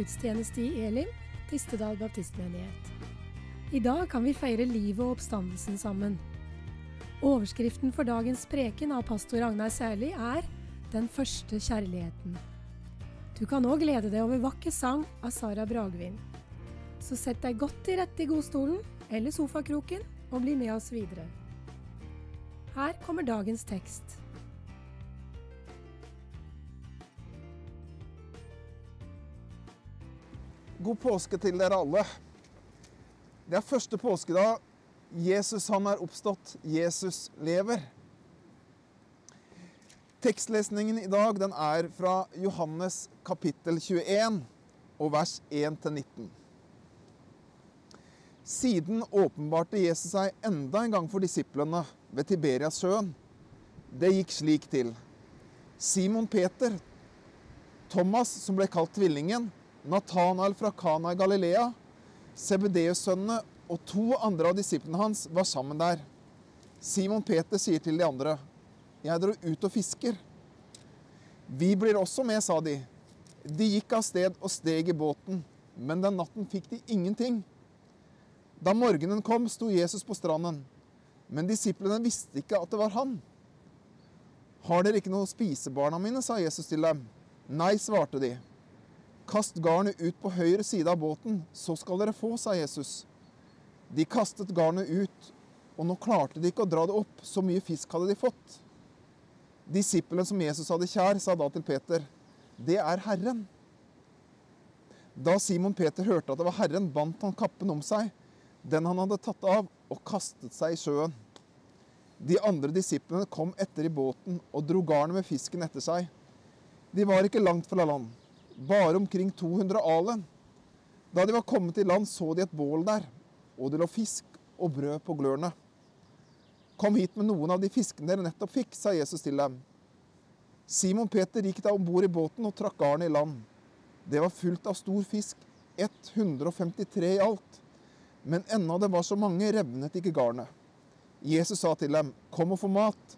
til nettgudstjeneste i Elim, Tistedal baptistmenighet. I dag kan vi feire livet og oppstandelsen sammen. Overskriften for dagens preken av pastor Agnar Særli er Den første kjærligheten. Du kan òg glede deg over vakker sang av Sara Bragvin. Så sett deg godt til rette i godstolen eller sofakroken og bli med oss videre. Her kommer dagens tekst. God påske til dere alle. Det er første påskedag. Jesus han er oppstått. Jesus lever. Tekstlesningen i dag den er fra Johannes kapittel 21 og vers 1-19. Siden åpenbarte Jesus seg enda en gang for disiplene ved Tiberias sjøen. Det gikk slik til. Simon Peter, Thomas som ble kalt Tvillingen, Natanael fra Kana i Galilea, Sebedeus-sønnene og to andre av disiplene hans var sammen der. Simon Peter sier til de andre, 'Jeg dro ut og fisker.' 'Vi blir også med', sa de. De gikk av sted og steg i båten, men den natten fikk de ingenting. Da morgenen kom, sto Jesus på stranden, men disiplene visste ikke at det var han. 'Har dere ikke noe å spise, barna mine?' sa Jesus til dem. 'Nei', svarte de. Kast garnet ut på høyre side av båten, så skal dere få, sa Jesus. De kastet garnet ut, og nå klarte de ikke å dra det opp, så mye fisk hadde de fått. Disippelen som Jesus hadde kjær, sa da til Peter, det er Herren. Da Simon Peter hørte at det var Herren, bandt han kappen om seg, den han hadde tatt av, og kastet seg i sjøen. De andre disiplene kom etter i båten og dro garnet med fisken etter seg. De var ikke langt fra land, bare omkring 200 alen. Da de var kommet i land, så de et bål der, og det lå fisk og brød på glørne. Kom hit med noen av de fiskene dere nettopp fikk, sa Jesus til dem. Simon Peter gikk da om bord i båten og trakk garnet i land. Det var fullt av stor fisk, 153 i alt. Men ennå det var så mange, revnet ikke garnet. Jesus sa til dem, kom og få mat.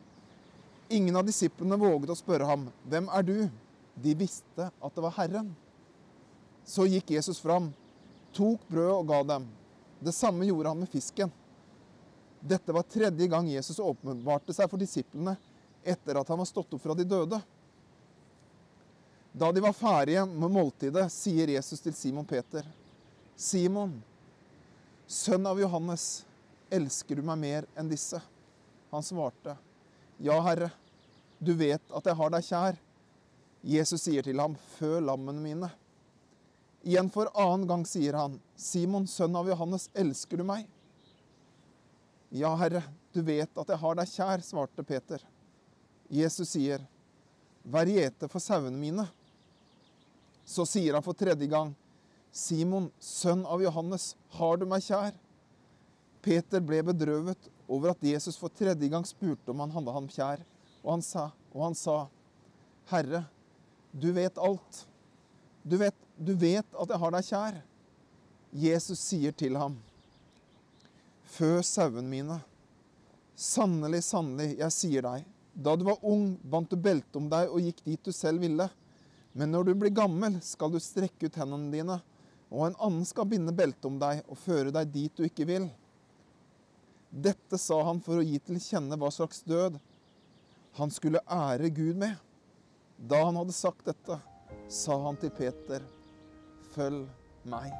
Ingen av disiplene våget å spørre ham, hvem er du? De visste at det var Herren. Så gikk Jesus fram, tok brødet og ga dem. Det samme gjorde han med fisken. Dette var tredje gang Jesus åpenbarte seg for disiplene etter at han var stått opp fra de døde. Da de var ferdige med måltidet, sier Jesus til Simon Peter, Simon, sønn av Johannes, elsker du meg mer enn disse? Han svarte, Ja, Herre, du vet at jeg har deg kjær. Jesus sier til ham, Fø lammene mine. Igjen for annen gang sier han, Simon, sønn av Johannes, elsker du meg? Ja, Herre, du vet at jeg har deg kjær, svarte Peter. Jesus sier, Vær gjete for sauene mine. Så sier han for tredje gang, Simon, sønn av Johannes, har du meg kjær? Peter ble bedrøvet over at Jesus for tredje gang spurte om han hadde ham kjær, og han sa, og han sa Herre, du vet alt. Du vet, du vet at jeg har deg kjær. Jesus sier til ham, Fø sauene mine. Sannelig, sannelig, jeg sier deg, da du var ung, bandt du belte om deg og gikk dit du selv ville. Men når du blir gammel, skal du strekke ut hendene dine, og en annen skal binde beltet om deg og føre deg dit du ikke vil. Dette sa han for å gi til kjenne hva slags død han skulle ære Gud med. Da han hadde sagt dette, sa han til Peter, følg meg.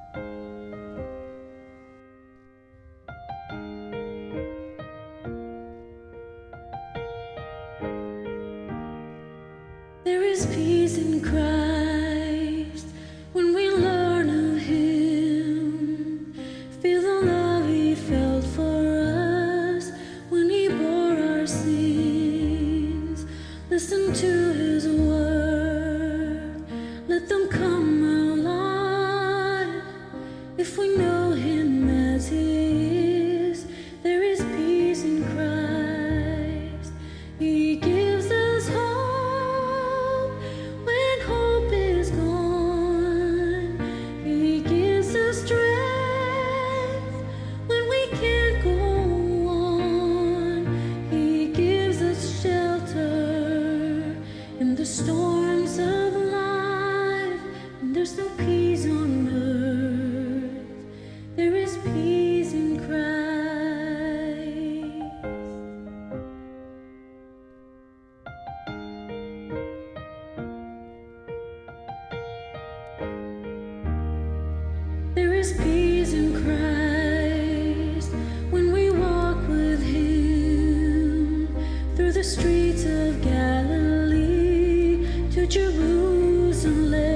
Jerusalem.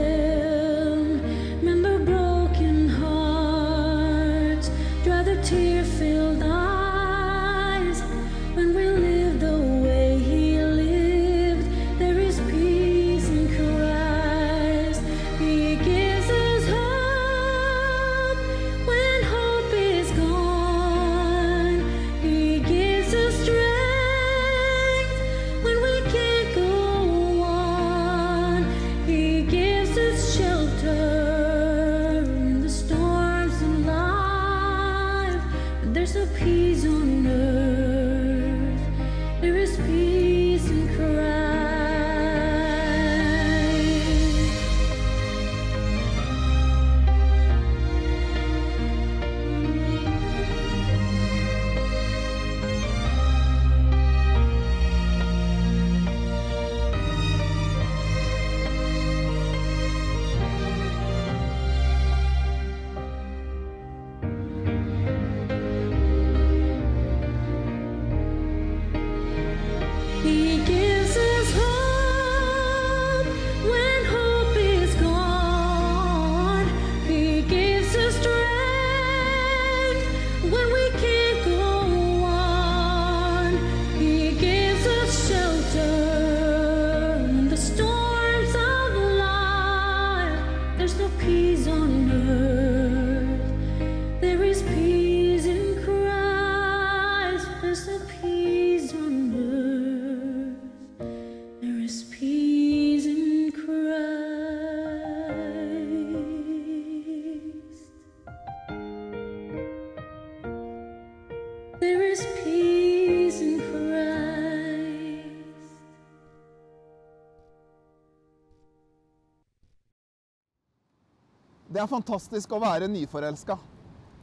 Det er fantastisk å være nyforelska.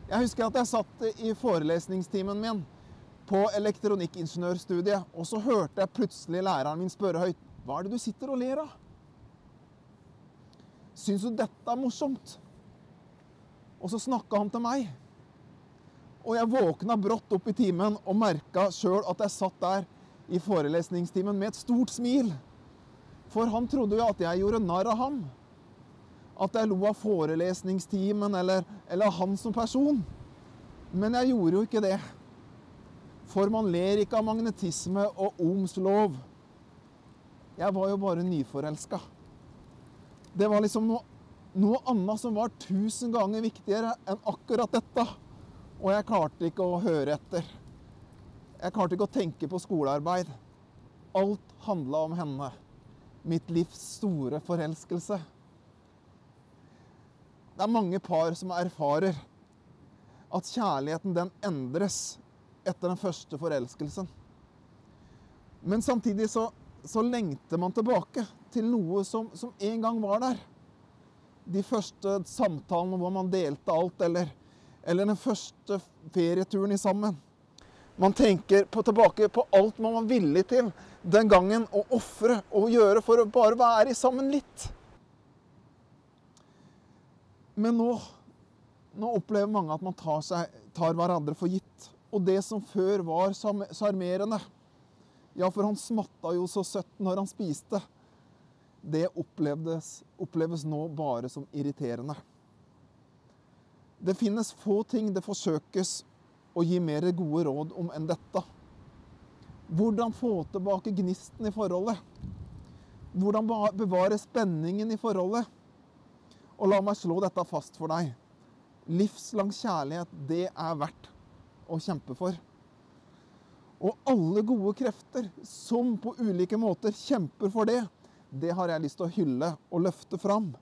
Jeg husker at jeg satt i forelesningstimen min på elektronikkingeniørstudiet, og så hørte jeg plutselig læreren min spørre høyt Hva er det du sitter og ler av? Syns du dette er morsomt? Og så snakka han til meg. Og jeg våkna brått opp i timen og merka sjøl at jeg satt der i forelesningstimen med et stort smil. For han trodde jo at jeg gjorde narr av ham at jeg lo av forelesningstimen eller, eller han som person. Men jeg gjorde jo ikke det. For man ler ikke av magnetisme og Ohms lov. Jeg var jo bare nyforelska. Det var liksom noe, noe annet som var tusen ganger viktigere enn akkurat dette. Og jeg klarte ikke å høre etter. Jeg klarte ikke å tenke på skolearbeid. Alt handla om henne. Mitt livs store forelskelse. Det er mange par som erfarer at kjærligheten den endres etter den første forelskelsen. Men samtidig så, så lengter man tilbake til noe som, som en gang var der. De første samtalene hvor man delte alt, eller, eller den første ferieturen i sammen. Man tenker på, tilbake på alt man var villig til den gangen å ofre og gjøre for å bare være sammen litt. Men nå, nå opplever mange at man tar, seg, tar hverandre for gitt. Og det som før var sjarmerende Ja, for han smatta jo så søtt når han spiste. Det oppleves nå bare som irriterende. Det finnes få ting det forsøkes å gi mer gode råd om enn dette. Hvordan få tilbake gnisten i forholdet? Hvordan bevare spenningen i forholdet? Og la meg slå dette fast for deg. Livslang kjærlighet, det er verdt å kjempe for. Og alle gode krefter som på ulike måter kjemper for det, det har jeg lyst til å hylle og løfte fram.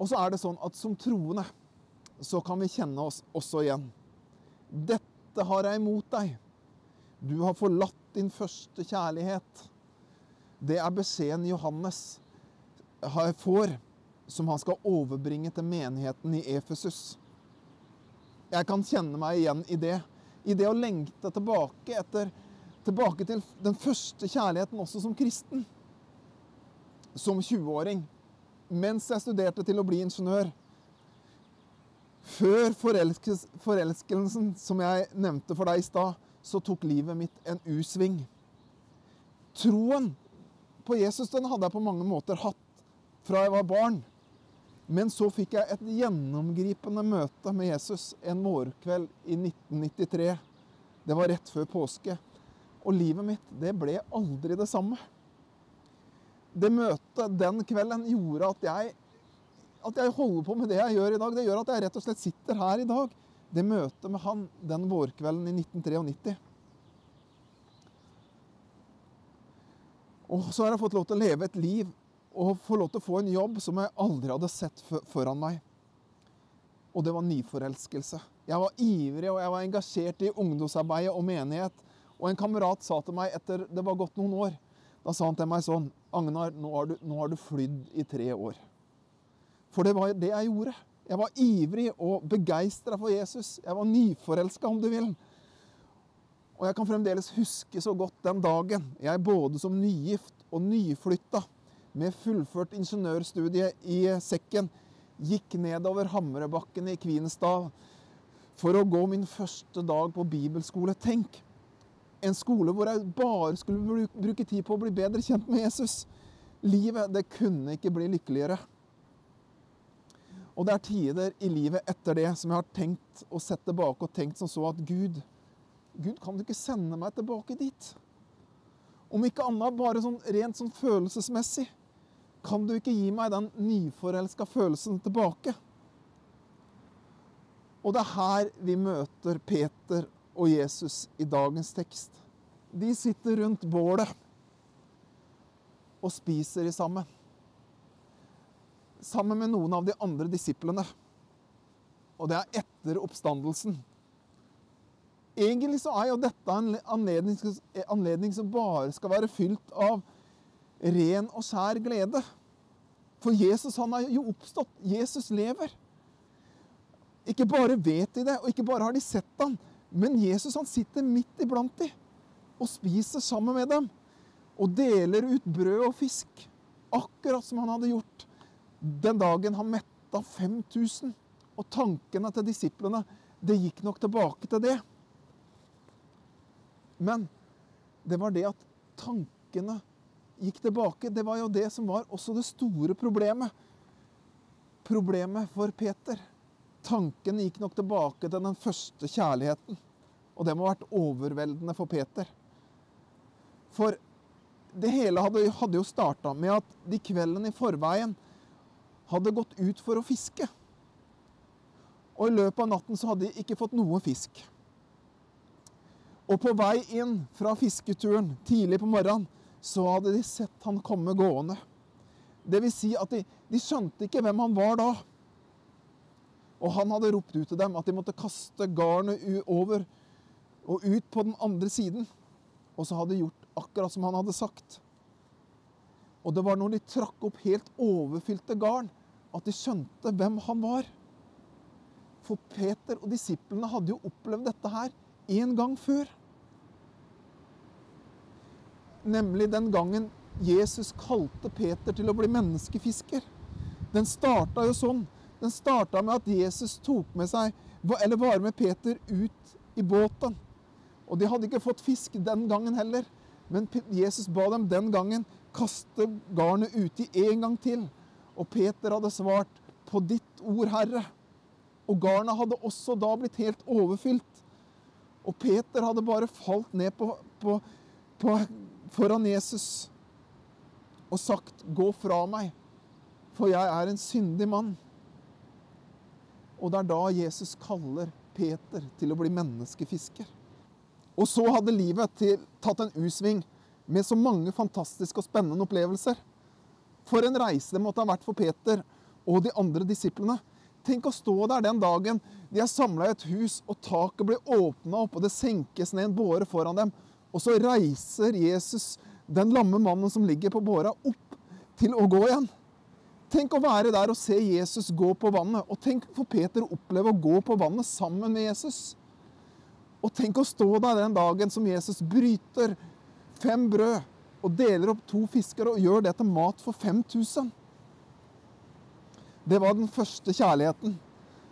Og så er det sånn at som troende så kan vi kjenne oss også igjen. Dette har jeg imot deg. Du har forlatt din første kjærlighet. Det er beskjeden Johannes får, som han skal overbringe til menigheten i Efesus. Jeg kan kjenne meg igjen i det. I det å lengte tilbake, etter, tilbake til den første kjærligheten også som kristen. Som 20-åring. Mens jeg studerte til å bli ingeniør. Før forelskes, forelskelsen, som jeg nevnte for deg i stad, så tok livet mitt en U-sving. Troen på Jesus den hadde jeg på mange måter hatt fra jeg var barn. Men så fikk jeg et gjennomgripende møte med Jesus en vårkveld i 1993. Det var rett før påske. Og livet mitt, det ble aldri det samme. Det møtet den kvelden gjorde at jeg, at jeg holder på med det jeg gjør i dag. Det gjør at jeg rett og slett sitter her i dag. Det møtet med han den vårkvelden i 1993. Og så har jeg fått lov til å leve et liv og få lov til å få en jobb som jeg aldri hadde sett foran meg. Og det var nyforelskelse. Jeg var ivrig og jeg var engasjert i ungdomsarbeidet og menighet. Og en kamerat sa til meg etter det var gått noen år Da sa han til meg sånn Agnar, nå har du, nå du flydd i tre år. For det var det jeg gjorde. Jeg var ivrig og begeistra for Jesus. Jeg var nyforelska, om du vil. Og jeg kan fremdeles huske så godt den dagen jeg både som nygift og nyflytta med fullført ingeniørstudie i sekken gikk nedover Hamrebakken i Kvinesdal for å gå min første dag på bibelskole. Tenk! En skole hvor jeg bare skulle bruke tid på å bli bedre kjent med Jesus. Livet, det kunne ikke bli lykkeligere. Og det er tider i livet etter det som jeg har tenkt og sett tilbake og tenkt som så at Gud, Gud, kan du ikke sende meg tilbake dit? Om ikke annet bare sånn rent sånn følelsesmessig. Kan du ikke gi meg den nyforelska følelsen tilbake? Og det er her vi møter Peter og Jesus i dagens tekst. De sitter rundt bålet og spiser i sammen. Sammen med noen av de andre disiplene. Og det er etter oppstandelsen. Egentlig så er jo dette en anledning, anledning som bare skal være fylt av ren og skjær glede. For Jesus han er jo oppstått. Jesus lever. Ikke bare vet de det, og ikke bare har de sett ham, men Jesus han sitter midt iblant dem og spiser sammen med dem. Og deler ut brød og fisk, akkurat som han hadde gjort den dagen han metta 5000. Og tankene til disiplene, det gikk nok tilbake til det. Men det var det at tankene gikk tilbake. Det var jo det som var også det store problemet. Problemet for Peter. Tankene gikk nok tilbake til den første kjærligheten. Og det må ha vært overveldende for Peter. For det hele hadde, hadde jo starta med at de kvelden i forveien hadde gått ut for å fiske. Og i løpet av natten så hadde de ikke fått noe fisk. Og på vei inn fra fisketuren tidlig på morgenen så hadde de sett han komme gående. Det vil si at de, de skjønte ikke hvem han var da. Og han hadde ropt ut til dem at de måtte kaste garnet over og ut på den andre siden. Og så hadde de gjort akkurat som han hadde sagt. Og det var når de trakk opp helt overfylte garn, at de skjønte hvem han var. For Peter og disiplene hadde jo opplevd dette her en gang før. Nemlig den gangen Jesus kalte Peter til å bli menneskefisker. Den starta jo sånn. Den starta med at Jesus tok med seg, eller var med Peter ut i båten. Og de hadde ikke fått fisk den gangen heller. Men Jesus ba dem den gangen kaste garnet uti en gang til. Og Peter hadde svart, 'På ditt ord, Herre'. Og garnet hadde også da blitt helt overfylt. Og Peter hadde bare falt ned på, på, på, foran Jesus og sagt, 'Gå fra meg, for jeg er en syndig mann'. Og det er da Jesus kaller Peter til å bli menneskefisker. Og så hadde livet til, tatt en U-sving med så mange fantastiske og spennende opplevelser. For en reise det måtte ha vært for Peter og de andre disiplene. Tenk å stå der den dagen de er samla i et hus, og taket blir åpna opp, og det senkes ned en båre foran dem. Og så reiser Jesus den lamme mannen som ligger på båra, opp til å gå igjen. Tenk å være der og se Jesus gå på vannet. Og tenk for Peter å oppleve å gå på vannet sammen med Jesus. Og tenk å stå der den dagen som Jesus bryter fem brød og deler opp to fisker og gjør det til mat for 5000. Det var den første kjærligheten.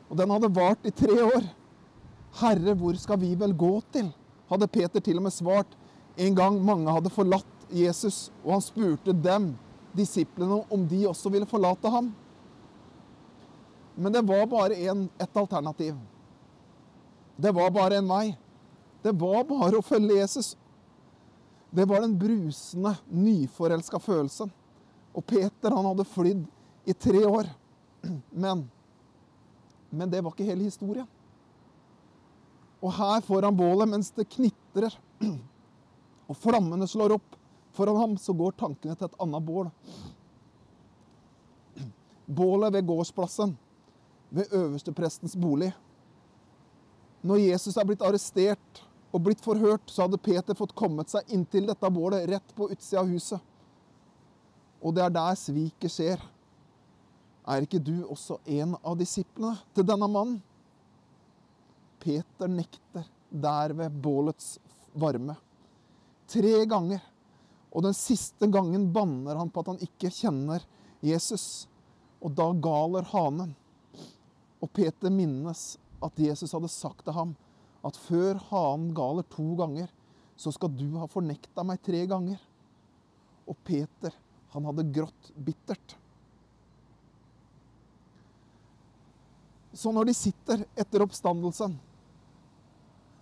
Og den hadde vart i tre år. Herre, hvor skal vi vel gå til? Hadde Peter til og med svart en gang mange hadde forlatt Jesus, og han spurte dem, disiplene, om de også ville forlate ham. Men det var bare en, ett alternativ. Det var bare en vei. Det var bare å følge Jesus. Det var den brusende, nyforelska følelsen. Og Peter han hadde flydd i tre år. Men, men det var ikke hele historien. Og her får han bålet, mens det knitrer og flammene slår opp foran ham, så går tankene til et annet bål. Bålet ved gårdsplassen, ved øversteprestens bolig. Når Jesus er blitt arrestert og blitt forhørt, så hadde Peter fått kommet seg inntil dette bålet rett på utsida av huset. Og det er der sviket skjer. Er ikke du også en av disiplene til denne mannen? Peter nekter der ved bålets varme. Tre ganger. Og den siste gangen banner han på at han ikke kjenner Jesus. Og da galer hanen. Og Peter minnes at Jesus hadde sagt til ham at før hanen galer to ganger, så skal du ha fornekta meg tre ganger. Og Peter, han hadde grått bittert. Så når de sitter etter oppstandelsen,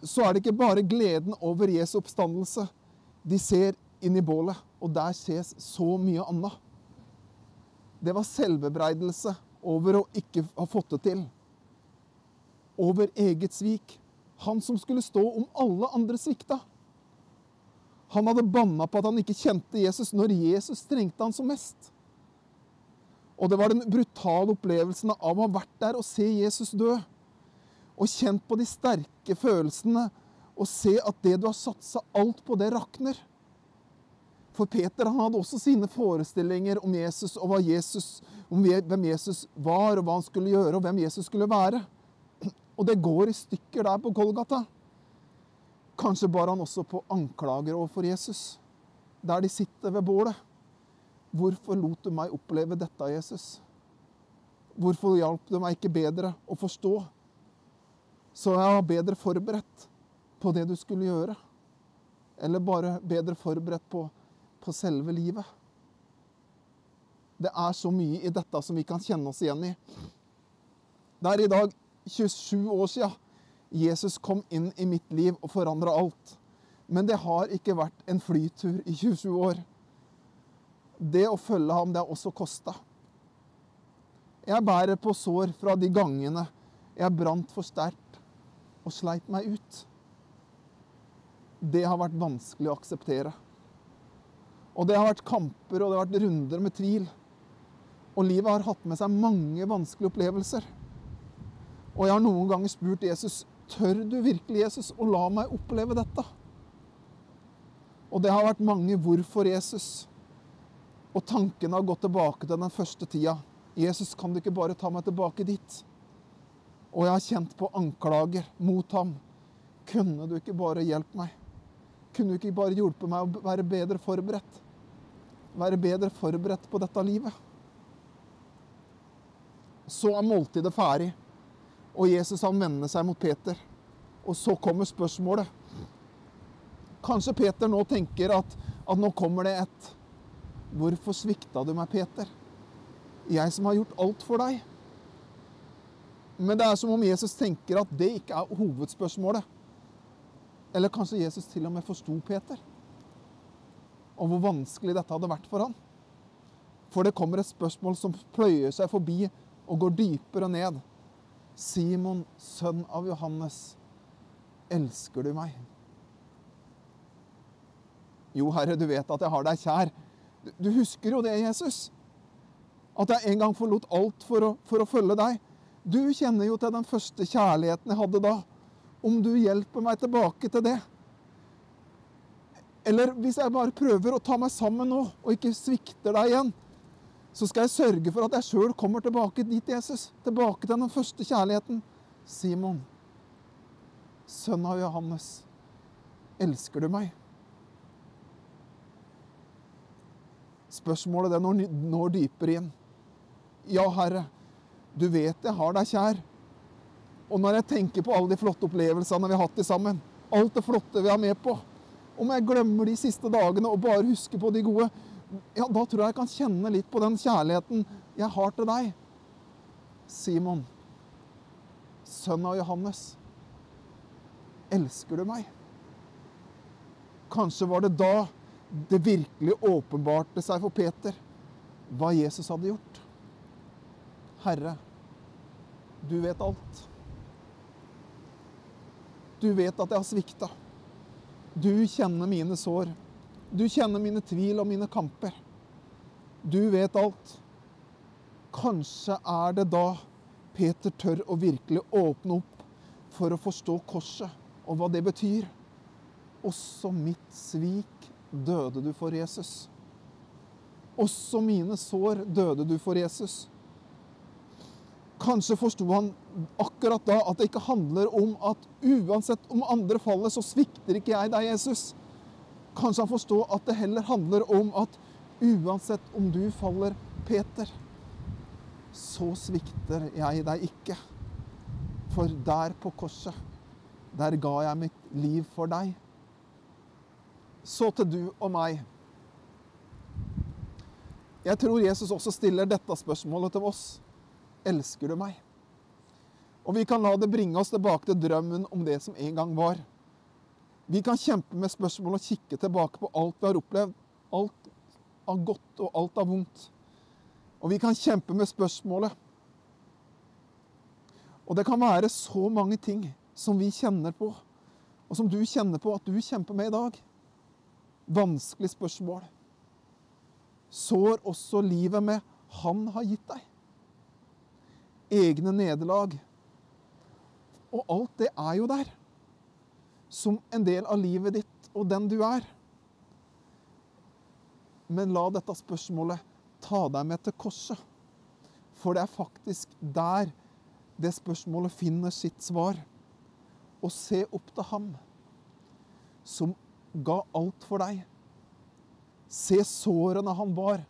så er det ikke bare gleden over Jesu oppstandelse de ser inn i bålet, og der ses så mye annet. Det var selvbebreidelse over å ikke ha fått det til. Over eget svik. Han som skulle stå om alle andre svikta. Han hadde banna på at han ikke kjente Jesus når Jesus trengte han som mest. Og det var den brutale opplevelsen av å ha vært der og se Jesus dø. Og kjent på de sterke følelsene og se at det du har satsa alt på, det rakner. For Peter han hadde også sine forestillinger om Jesus og Jesus, om hvem Jesus var, og hva han skulle gjøre, og hvem Jesus skulle være. Og det går i stykker der på Golgata. Kanskje bar han også på anklager overfor Jesus, der de sitter ved bålet. Hvorfor lot du meg oppleve dette, Jesus? Hvorfor hjalp du meg ikke bedre å forstå, så jeg var bedre forberedt på det du skulle gjøre? Eller bare bedre forberedt på, på selve livet? Det er så mye i dette som vi kan kjenne oss igjen i. Det er i dag 27 år siden Jesus kom inn i mitt liv og forandra alt. Men det har ikke vært en flytur i 27 år. Det å følge ham, det har også kosta. Jeg bærer på sår fra de gangene jeg brant for sterkt og sleit meg ut. Det har vært vanskelig å akseptere. Og det har vært kamper og det har vært runder med tvil. Og livet har hatt med seg mange vanskelige opplevelser. Og jeg har noen ganger spurt Jesus tør du virkelig, Jesus, å la meg oppleve dette. Og det har vært mange 'hvorfor, Jesus'. Og tankene har gått tilbake til den første tida. Jesus, kan du ikke bare ta meg tilbake dit? Og jeg har kjent på anklager mot ham. Kunne du ikke bare hjelpe meg? Kunne du ikke bare hjulpet meg å være bedre forberedt? Være bedre forberedt på dette livet? Så er måltidet ferdig, og Jesus han vender seg mot Peter. Og så kommer spørsmålet. Kanskje Peter nå tenker at, at nå kommer det et Hvorfor svikta du meg, Peter? Jeg som har gjort alt for deg. Men det er som om Jesus tenker at det ikke er hovedspørsmålet. Eller kanskje Jesus til og med forsto Peter. Og hvor vanskelig dette hadde vært for han. For det kommer et spørsmål som pløyer seg forbi og går dypere ned. Simon, sønn av Johannes, elsker du meg? Jo, Herre, du vet at jeg har deg kjær. Du- husker jo det, Jesus. At jeg en gang forlot alt for å, for å følge deg. Du kjenner jo til den første kjærligheten jeg hadde da. Om du hjelper meg tilbake til det. Eller hvis jeg bare prøver å ta meg sammen nå, og ikke svikter deg igjen, så skal jeg sørge for at jeg sjøl kommer tilbake dit, Jesus. Tilbake til den første kjærligheten. Simon, sønn av Johannes, elsker du meg? Spørsmålet det når, når dypere inn. Ja, Herre, du vet jeg har deg kjær. Og når jeg tenker på alle de flotte opplevelsene vi har hatt sammen, alt det flotte vi er med på, om jeg glemmer de siste dagene og bare husker på de gode, ja, da tror jeg jeg kan kjenne litt på den kjærligheten jeg har til deg. Simon, sønn av Johannes, elsker du meg? Kanskje var det da det virkelig åpenbarte seg for Peter hva Jesus hadde gjort. Herre, du vet alt. Du vet at jeg har svikta. Du kjenner mine sår. Du kjenner mine tvil og mine kamper. Du vet alt. Kanskje er det da Peter tør å virkelig åpne opp for å forstå korset og hva det betyr. Også mitt svik døde du for Jesus. Også mine sår døde du for Jesus. Kanskje forsto han akkurat da at det ikke handler om at uansett om andre faller, så svikter ikke jeg deg, Jesus. Kanskje han forstår at det heller handler om at uansett om du faller, Peter, så svikter jeg deg ikke. For der på korset, der ga jeg mitt liv for deg. Så til du og meg. Jeg tror Jesus også stiller dette spørsmålet til oss. Elsker du meg? Og vi kan la det bringe oss tilbake til drømmen om det som en gang var. Vi kan kjempe med spørsmål og kikke tilbake på alt vi har opplevd. Alt av godt og alt av vondt. Og vi kan kjempe med spørsmålet. Og det kan være så mange ting som vi kjenner på, og som du kjenner på at du kjemper med i dag. Vanskelig spørsmål. Sår også livet med Han har gitt deg egne nederlag. Og alt det er jo der. Som en del av livet ditt og den du er. Men la dette spørsmålet ta deg med til korset. For det er faktisk der det spørsmålet finner sitt svar. Og se opp til ham som ga alt for deg. Se sårene han var.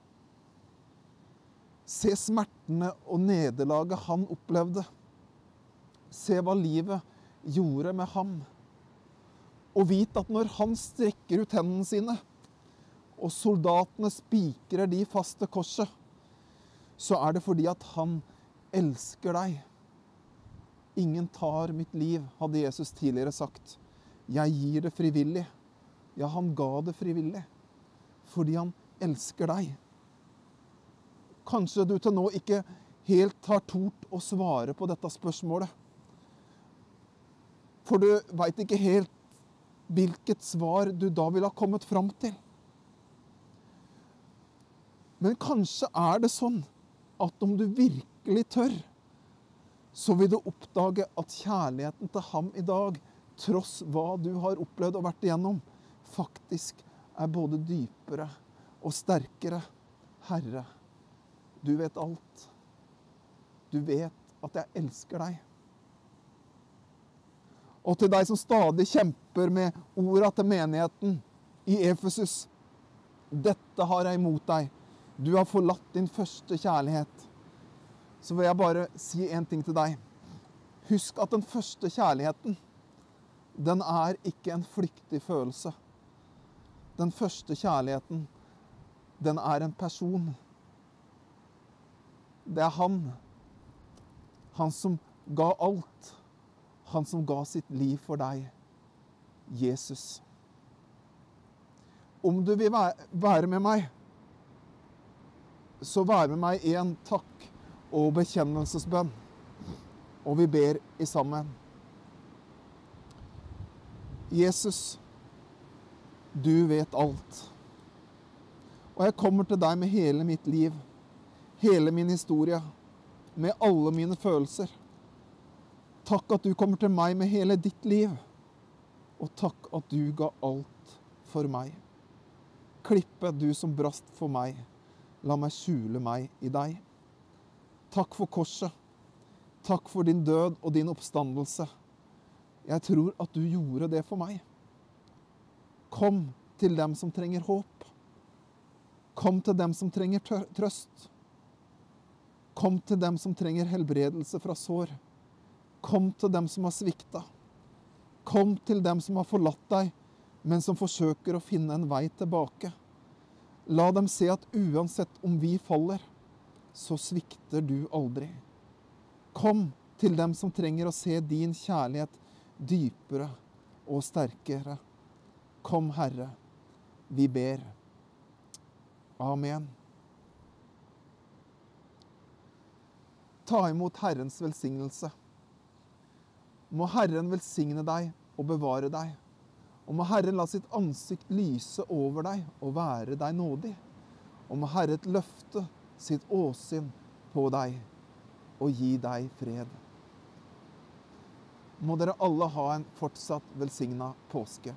Se smertene og nederlaget han opplevde. Se hva livet gjorde med ham. Og vit at når han strekker ut hendene sine, og soldatene spikrer de fast til korset, så er det fordi at han elsker deg. Ingen tar mitt liv, hadde Jesus tidligere sagt. Jeg gir det frivillig. Ja, han ga det frivillig. Fordi han elsker deg. Kanskje du til nå ikke helt har tort å svare på dette spørsmålet. For du veit ikke helt hvilket svar du da ville ha kommet fram til. Men kanskje er det sånn at om du virkelig tør, så vil du oppdage at kjærligheten til ham i dag, tross hva du har opplevd og vært igjennom, faktisk er både dypere og sterkere. Herre, du vet alt. Du vet at jeg elsker deg. Og til deg som stadig kjemper med orda til menigheten i Efesus. Dette har jeg imot deg. Du har forlatt din første kjærlighet. Så vil jeg bare si en ting til deg. Husk at den første kjærligheten, den er ikke en flyktig følelse. Den første kjærligheten, den er en person. Det er han. Han som ga alt. Han som ga sitt liv for deg. Jesus. Om du vil være med meg, så vær med meg i en takk- og bekjennelsesbønn. Og vi ber i sammen. Jesus, du vet alt. Og jeg kommer til deg med hele mitt liv, hele min historie, med alle mine følelser. Takk at du kommer til meg med hele ditt liv. Og takk at du ga alt for meg. Klippe du som brast for meg, la meg skjule meg i deg. Takk for korset. Takk for din død og din oppstandelse. Jeg tror at du gjorde det for meg. Kom til dem som trenger håp. Kom til dem som trenger trøst. Kom til dem som trenger helbredelse fra sår. Kom til dem som har svikta. Kom til dem som har forlatt deg, men som forsøker å finne en vei tilbake. La dem se at uansett om vi faller, så svikter du aldri. Kom til dem som trenger å se din kjærlighet dypere og sterkere. Kom, Herre, vi ber. Amen. Ta imot Herrens velsignelse. Må Herren velsigne deg og bevare deg. Og må Herren la sitt ansikt lyse over deg og være deg nådig. Og må Herren løfte sitt åsyn på deg og gi deg fred. Må dere alle ha en fortsatt velsigna påske.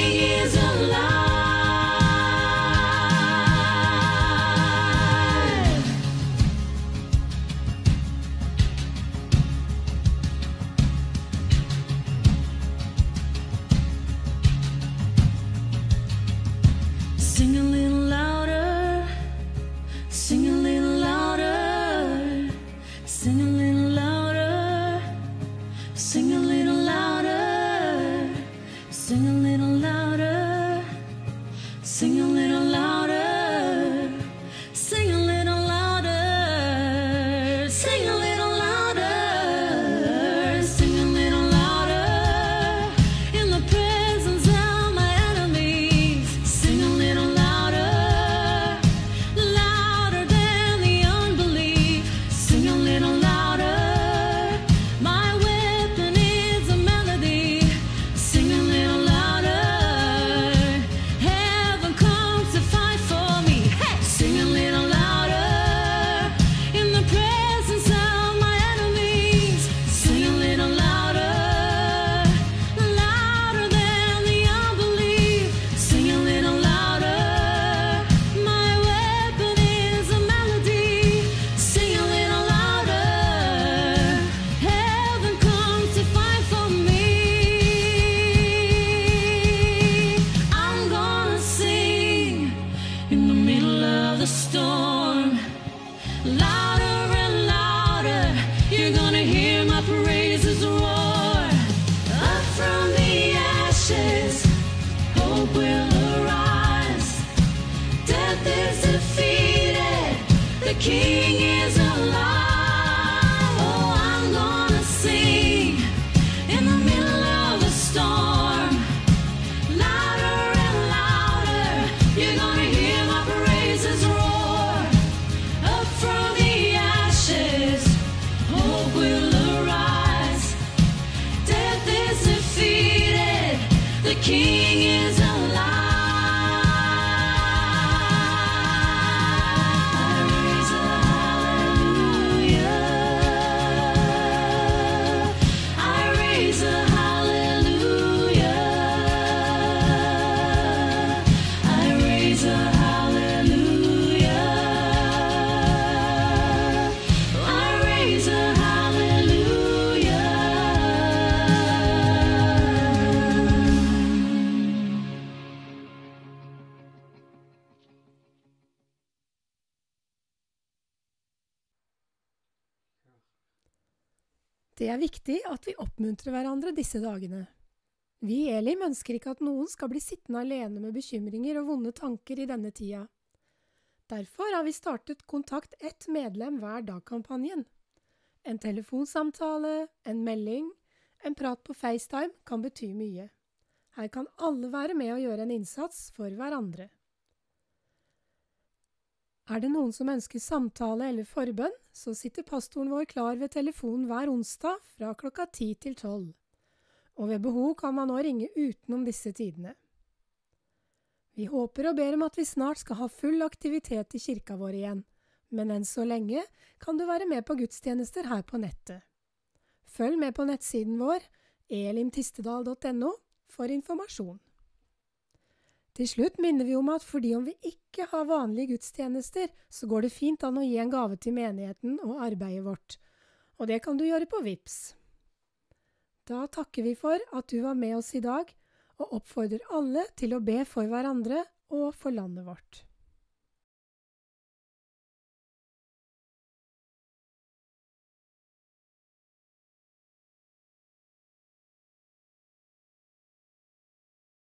Is alive. keep oppmuntrer hverandre disse dagene. Vi i Elim ønsker ikke at noen skal bli sittende alene med bekymringer og vonde tanker i denne tida. Derfor har vi startet Kontakt ett medlem hver dag-kampanjen. En telefonsamtale, en melding, en prat på FaceTime kan bety mye. Her kan alle være med og gjøre en innsats for hverandre. Er det noen som ønsker samtale eller forbønn, så sitter pastoren vår klar ved telefonen hver onsdag fra klokka ti til tolv. Og ved behov kan man nå ringe utenom disse tidene. Vi håper og ber om at vi snart skal ha full aktivitet i kirka vår igjen, men enn så lenge kan du være med på gudstjenester her på nettet. Følg med på nettsiden vår, elimtistedal.no, for informasjon. Til slutt minner vi om at fordi om vi ikke har vanlige gudstjenester, så går det fint an å gi en gave til menigheten og arbeidet vårt, og det kan du gjøre på VIPS. Da takker vi for at du var med oss i dag, og oppfordrer alle til å be for hverandre og for landet vårt.